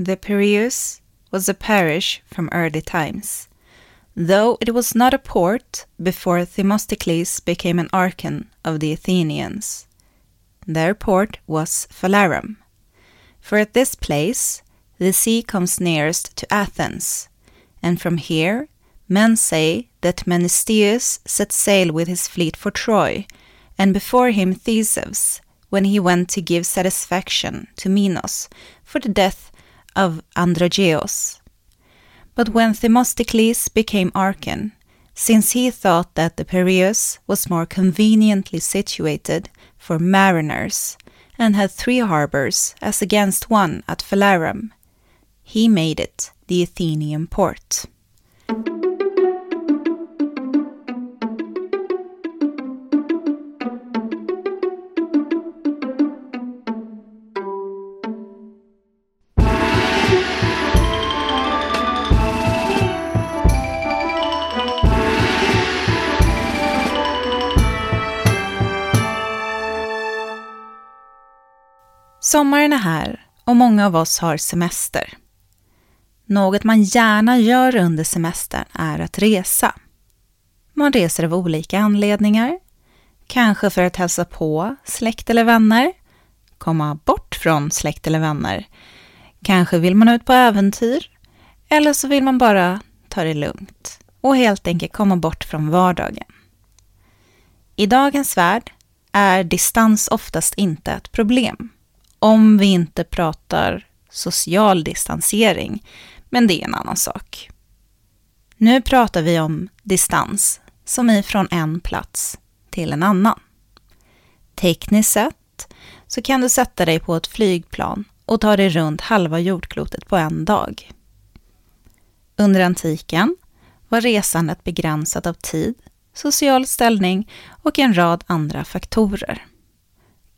The Piraeus was a parish from early times, though it was not a port before Themistocles became an archon of the Athenians. Their port was Phalarum, for at this place the sea comes nearest to Athens, and from here men say that Menestheus set sail with his fleet for Troy, and before him Theseus, when he went to give satisfaction to Minos for the death of Androgeos. But when Themistocles became Archon, since he thought that the Piraeus was more conveniently situated for mariners and had three harbors as against one at Phalarum, he made it the Athenian port. Sommaren är här och många av oss har semester. Något man gärna gör under semestern är att resa. Man reser av olika anledningar. Kanske för att hälsa på släkt eller vänner, komma bort från släkt eller vänner. Kanske vill man ut på äventyr, eller så vill man bara ta det lugnt och helt enkelt komma bort från vardagen. I dagens värld är distans oftast inte ett problem om vi inte pratar social distansering, men det är en annan sak. Nu pratar vi om distans, som är från en plats till en annan. Tekniskt sett så kan du sätta dig på ett flygplan och ta dig runt halva jordklotet på en dag. Under antiken var resandet begränsat av tid, social ställning och en rad andra faktorer.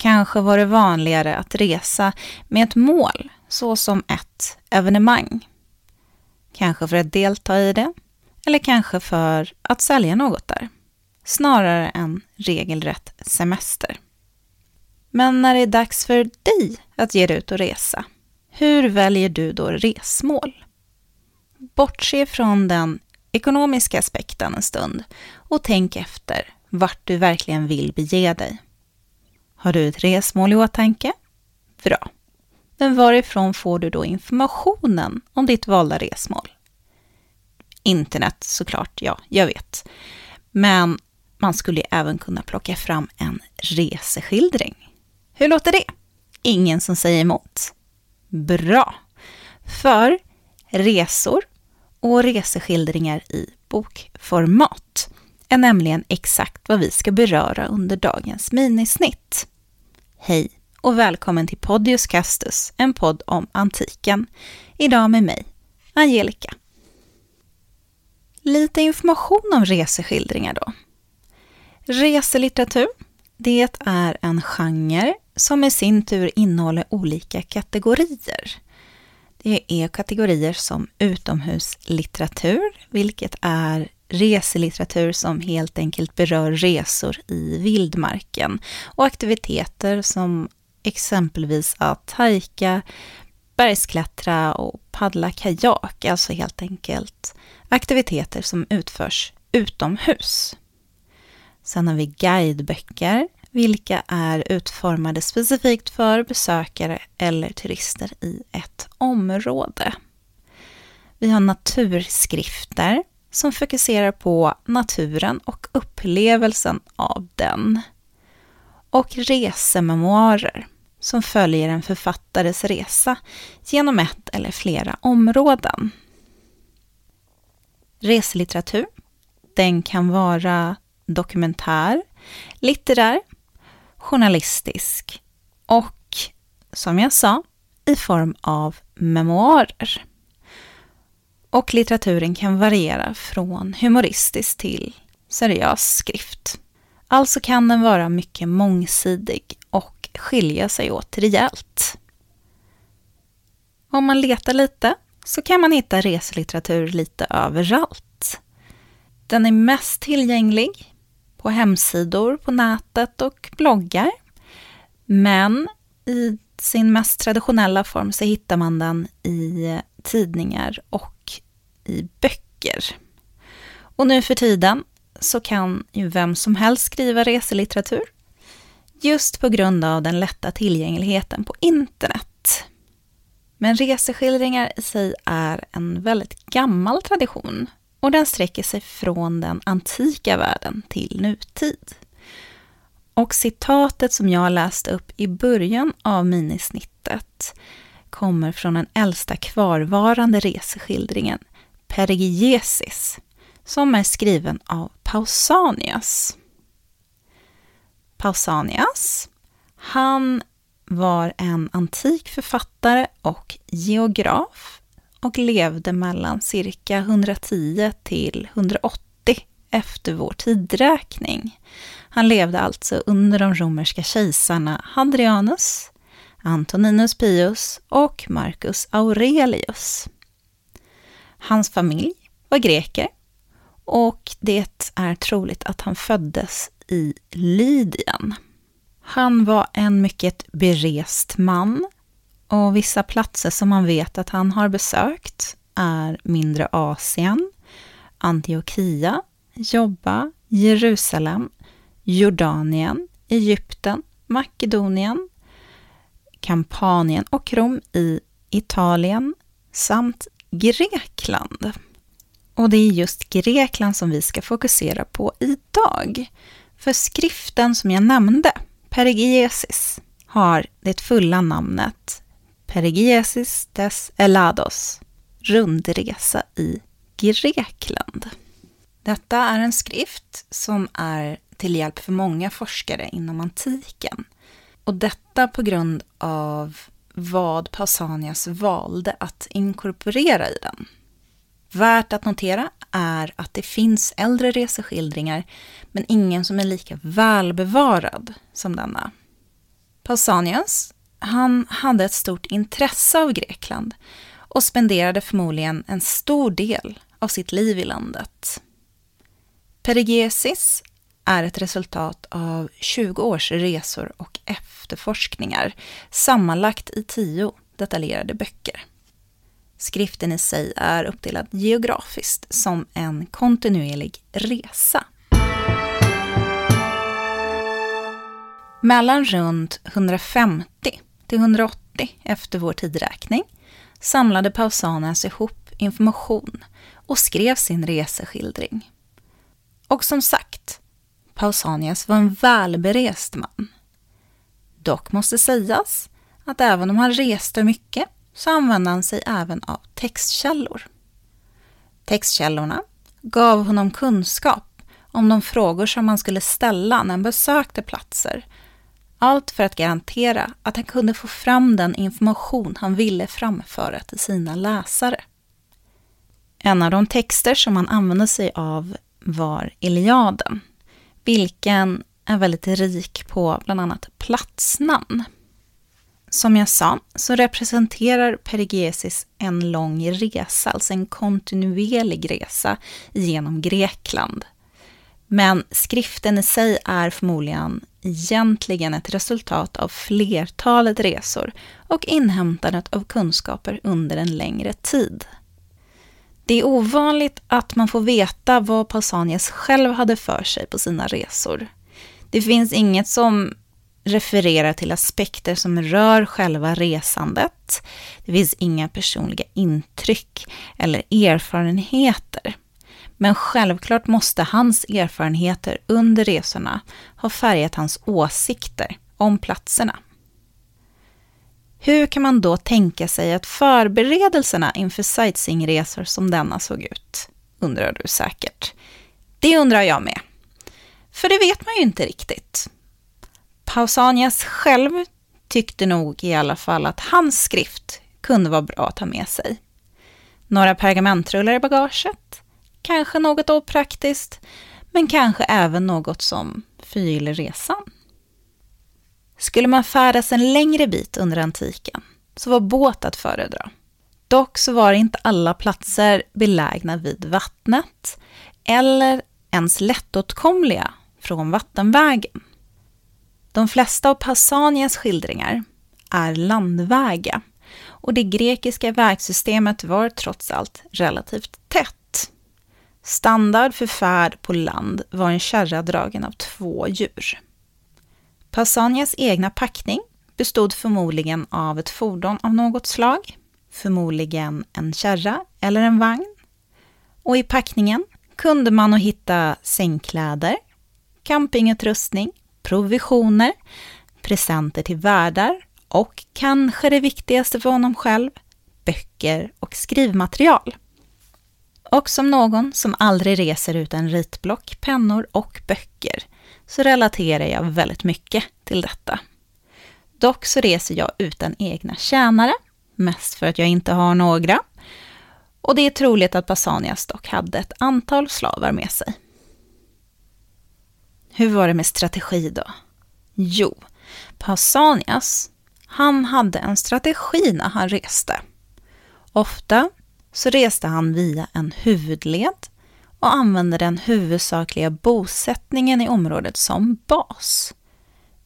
Kanske var det vanligare att resa med ett mål, såsom ett evenemang. Kanske för att delta i det, eller kanske för att sälja något där. Snarare än regelrätt semester. Men när det är dags för dig att ge dig ut och resa, hur väljer du då resmål? Bortse från den ekonomiska aspekten en stund och tänk efter vart du verkligen vill bege dig. Har du ett resmål i åtanke? Bra. Men varifrån får du då informationen om ditt valda resmål? Internet såklart, ja, jag vet. Men man skulle även kunna plocka fram en reseskildring. Hur låter det? Ingen som säger emot? Bra! För resor och reseskildringar i bokformat är nämligen exakt vad vi ska beröra under dagens minisnitt. Hej och välkommen till Podius Castus, en podd om antiken. Idag med mig, Angelica. Lite information om reseskildringar då. Reselitteratur, det är en genre som i sin tur innehåller olika kategorier. Det är kategorier som utomhuslitteratur, vilket är reselitteratur som helt enkelt berör resor i vildmarken och aktiviteter som exempelvis att hajka, bergsklättra och paddla kajak, alltså helt enkelt aktiviteter som utförs utomhus. Sen har vi guideböcker, vilka är utformade specifikt för besökare eller turister i ett område. Vi har naturskrifter som fokuserar på naturen och upplevelsen av den. Och resememoarer som följer en författares resa genom ett eller flera områden. Reselitteratur, den kan vara dokumentär, litterär, journalistisk och, som jag sa, i form av memoarer. Och litteraturen kan variera från humoristisk till seriös skrift. Alltså kan den vara mycket mångsidig och skilja sig åt rejält. Om man letar lite så kan man hitta reselitteratur lite överallt. Den är mest tillgänglig på hemsidor på nätet och bloggar. Men i sin mest traditionella form så hittar man den i tidningar och i böcker. Och nu för tiden så kan ju vem som helst skriva reselitteratur. Just på grund av den lätta tillgängligheten på internet. Men reseskildringar i sig är en väldigt gammal tradition och den sträcker sig från den antika världen till nutid. Och citatet som jag läste upp i början av minisnittet kommer från den äldsta kvarvarande reseskildringen, Perigiesis, som är skriven av Pausanias. Pausanias, han var en antik författare och geograf och levde mellan cirka 110 till 180 efter vår tidräkning. Han levde alltså under de romerska kejsarna Hadrianus, Antoninus Pius och Marcus Aurelius. Hans familj var greker och det är troligt att han föddes i Lydien. Han var en mycket berest man och vissa platser som man vet att han har besökt är Mindre Asien, Antiochia, Jobba, Jerusalem, Jordanien, Egypten, Makedonien, Kampanien och Rom i Italien samt Grekland. Och det är just Grekland som vi ska fokusera på idag. För skriften som jag nämnde, Perigiesis, har det fulla namnet Perigiesis des Elados, rundresa i Grekland. Detta är en skrift som är till hjälp för många forskare inom antiken. Och detta på grund av vad Pausanias valde att inkorporera i den. Värt att notera är att det finns äldre reseskildringar, men ingen som är lika välbevarad som denna. Pausanias, han hade ett stort intresse av Grekland och spenderade förmodligen en stor del av sitt liv i landet. Perigesis är ett resultat av 20 års resor och efterforskningar, sammanlagt i tio detaljerade böcker. Skriften i sig är uppdelad geografiskt som en kontinuerlig resa. Mellan runt 150 till 180 efter vår tidräkning samlade Pausanias ihop information och skrev sin reseskildring. Och som sagt, Pausanias var en välberest man. Dock måste sägas att även om han reste mycket så använde han sig även av textkällor. Textkällorna gav honom kunskap om de frågor som man skulle ställa när han besökte platser. Allt för att garantera att han kunde få fram den information han ville framföra till sina läsare. En av de texter som han använde sig av var Iliaden, vilken är väldigt rik på bland annat platsnamn. Som jag sa så representerar Perigesis en lång resa, alltså en kontinuerlig resa genom Grekland. Men skriften i sig är förmodligen egentligen ett resultat av flertalet resor och inhämtandet av kunskaper under en längre tid. Det är ovanligt att man får veta vad Pausanias själv hade för sig på sina resor. Det finns inget som refererar till aspekter som rör själva resandet. Det finns inga personliga intryck eller erfarenheter. Men självklart måste hans erfarenheter under resorna ha färgat hans åsikter om platserna. Hur kan man då tänka sig att förberedelserna inför sightseeingresor som denna såg ut? Undrar du säkert. Det undrar jag med. För det vet man ju inte riktigt. Pausanias själv tyckte nog i alla fall att hans skrift kunde vara bra att ta med sig. Några pergamentrullar i bagaget, kanske något opraktiskt, men kanske även något som förgyller resan. Skulle man färdas en längre bit under antiken så var båt att föredra. Dock så var inte alla platser belägna vid vattnet eller ens lättåtkomliga från vattenvägen. De flesta av Pausanias skildringar är landväga och det grekiska vägsystemet var trots allt relativt tätt. Standard för färd på land var en kärra dragen av två djur. Pausanias egna packning bestod förmodligen av ett fordon av något slag, förmodligen en kärra eller en vagn. Och i packningen kunde man hitta sängkläder, campingutrustning, provisioner, presenter till värdar och kanske det viktigaste för honom själv, böcker och skrivmaterial. Och som någon som aldrig reser utan ritblock, pennor och böcker så relaterar jag väldigt mycket till detta. Dock så reser jag utan egna tjänare, mest för att jag inte har några. Och det är troligt att Pausanias dock hade ett antal slavar med sig. Hur var det med strategi då? Jo, Pausanias, han hade en strategi när han reste. Ofta så reste han via en huvudled och använde den huvudsakliga bosättningen i området som bas.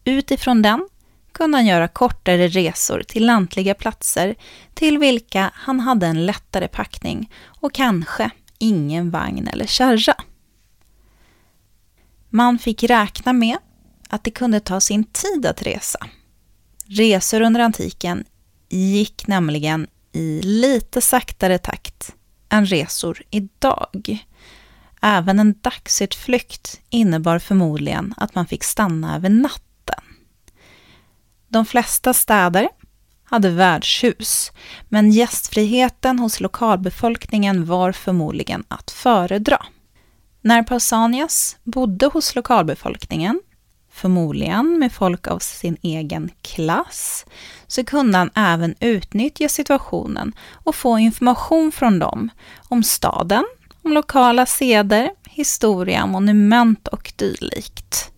Utifrån den kunde han göra kortare resor till lantliga platser till vilka han hade en lättare packning och kanske ingen vagn eller kärra. Man fick räkna med att det kunde ta sin tid att resa. Resor under antiken gick nämligen i lite saktare takt än resor idag. Även en dagsutflykt innebar förmodligen att man fick stanna över natten. De flesta städer hade värdshus, men gästfriheten hos lokalbefolkningen var förmodligen att föredra. När Pausanias bodde hos lokalbefolkningen, förmodligen med folk av sin egen klass, så kunde han även utnyttja situationen och få information från dem om staden, om lokala seder, historia, monument och dylikt.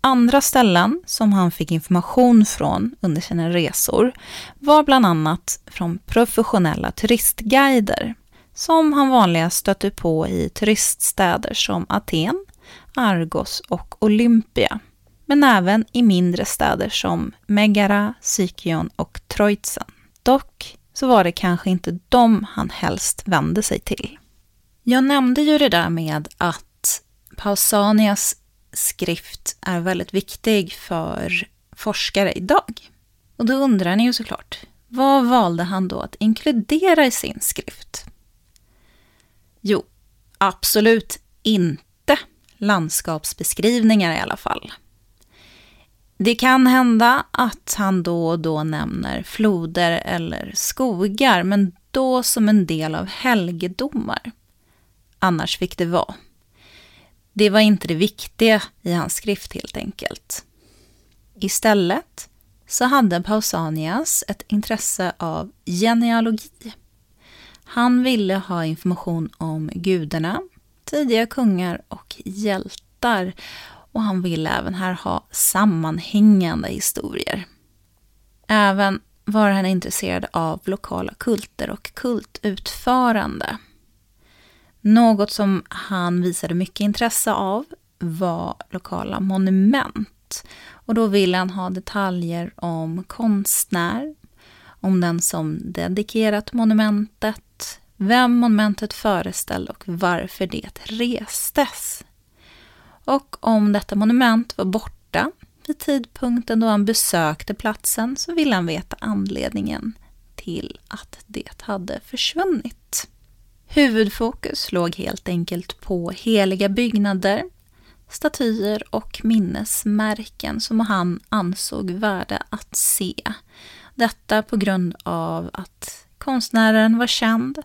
Andra ställen som han fick information från under sina resor var bland annat från professionella turistguider som han vanligast stötte på i turiststäder som Aten, Argos och Olympia, men även i mindre städer som Megara, Sykion och Troitsen. Dock så var det kanske inte dem han helst vände sig till. Jag nämnde ju det där med att Pausanias skrift är väldigt viktig för forskare idag. Och då undrar ni ju såklart, vad valde han då att inkludera i sin skrift? Jo, absolut inte landskapsbeskrivningar i alla fall. Det kan hända att han då och då nämner floder eller skogar, men då som en del av helgedomar. Annars fick det vara. Det var inte det viktiga i hans skrift helt enkelt. Istället så hade Pausanias ett intresse av genealogi. Han ville ha information om gudarna, tidiga kungar och hjältar och han ville även här ha sammanhängande historier. Även var han intresserad av lokala kulter och kultutförande. Något som han visade mycket intresse av var lokala monument. Och då ville han ha detaljer om konstnär, om den som dedikerat monumentet, vem monumentet föreställde och varför det restes. Och om detta monument var borta vid tidpunkten då han besökte platsen så ville han veta anledningen till att det hade försvunnit. Huvudfokus låg helt enkelt på heliga byggnader, statyer och minnesmärken som han ansåg värda att se. Detta på grund av att konstnären var känd,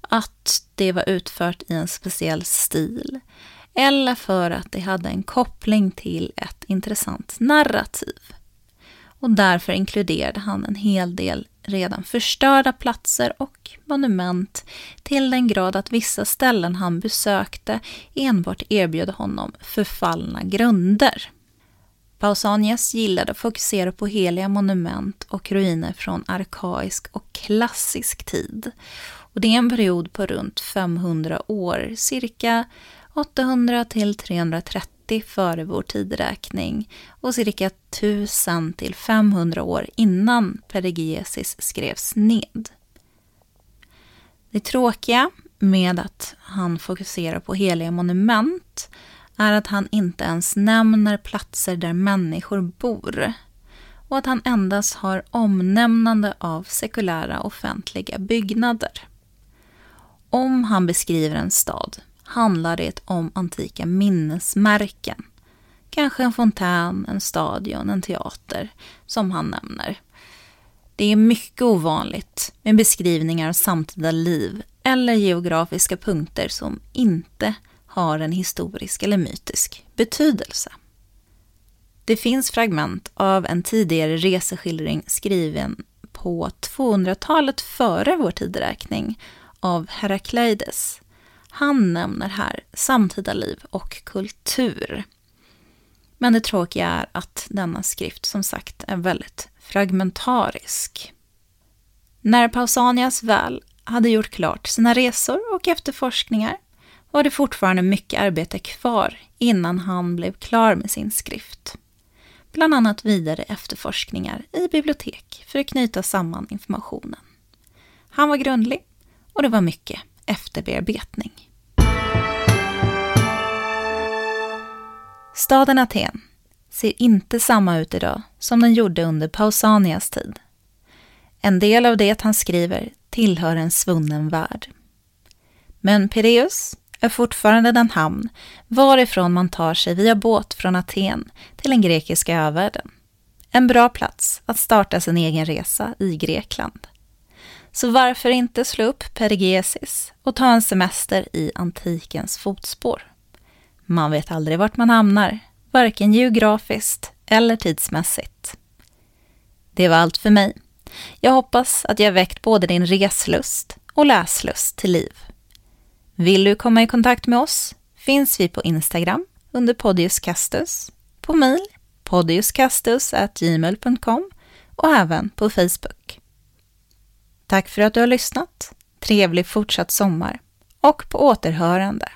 att det var utfört i en speciell stil eller för att det hade en koppling till ett intressant narrativ. Och därför inkluderade han en hel del redan förstörda platser och monument till den grad att vissa ställen han besökte enbart erbjöd honom förfallna grunder. Pausanias gillade att fokusera på heliga monument och ruiner från arkaisk och klassisk tid. Och det är en period på runt 500 år, cirka 800 till 330 350 före vår tideräkning och cirka 1000 till 500 år innan Perigiesis skrevs ned. Det tråkiga med att han fokuserar på heliga monument är att han inte ens nämner platser där människor bor och att han endast har omnämnande av sekulära offentliga byggnader. Om han beskriver en stad handlar det om antika minnesmärken. Kanske en fontän, en stadion, en teater som han nämner. Det är mycket ovanligt med beskrivningar av samtida liv eller geografiska punkter som inte har en historisk eller mytisk betydelse. Det finns fragment av en tidigare reseskildring skriven på 200-talet före vår tideräkning av Herakleides. Han nämner här samtida liv och kultur. Men det tråkiga är att denna skrift som sagt är väldigt fragmentarisk. När Pausanias väl hade gjort klart sina resor och efterforskningar var det fortfarande mycket arbete kvar innan han blev klar med sin skrift. Bland annat vidare efterforskningar i bibliotek för att knyta samman informationen. Han var grundlig och det var mycket efterbearbetning. Staden Aten ser inte samma ut idag som den gjorde under Pausanias tid. En del av det han skriver tillhör en svunnen värld. Men Pireus är fortfarande den hamn varifrån man tar sig via båt från Aten till den grekiska övärlden. En bra plats att starta sin egen resa i Grekland. Så varför inte slå upp Perigesis och ta en semester i antikens fotspår? Man vet aldrig vart man hamnar, varken geografiskt eller tidsmässigt. Det var allt för mig. Jag hoppas att jag väckt både din reslust och läslust till liv. Vill du komma i kontakt med oss finns vi på Instagram under Podius Castus, på mejl podiuscastus.gmail.com och även på Facebook. Tack för att du har lyssnat. Trevlig fortsatt sommar och på återhörande.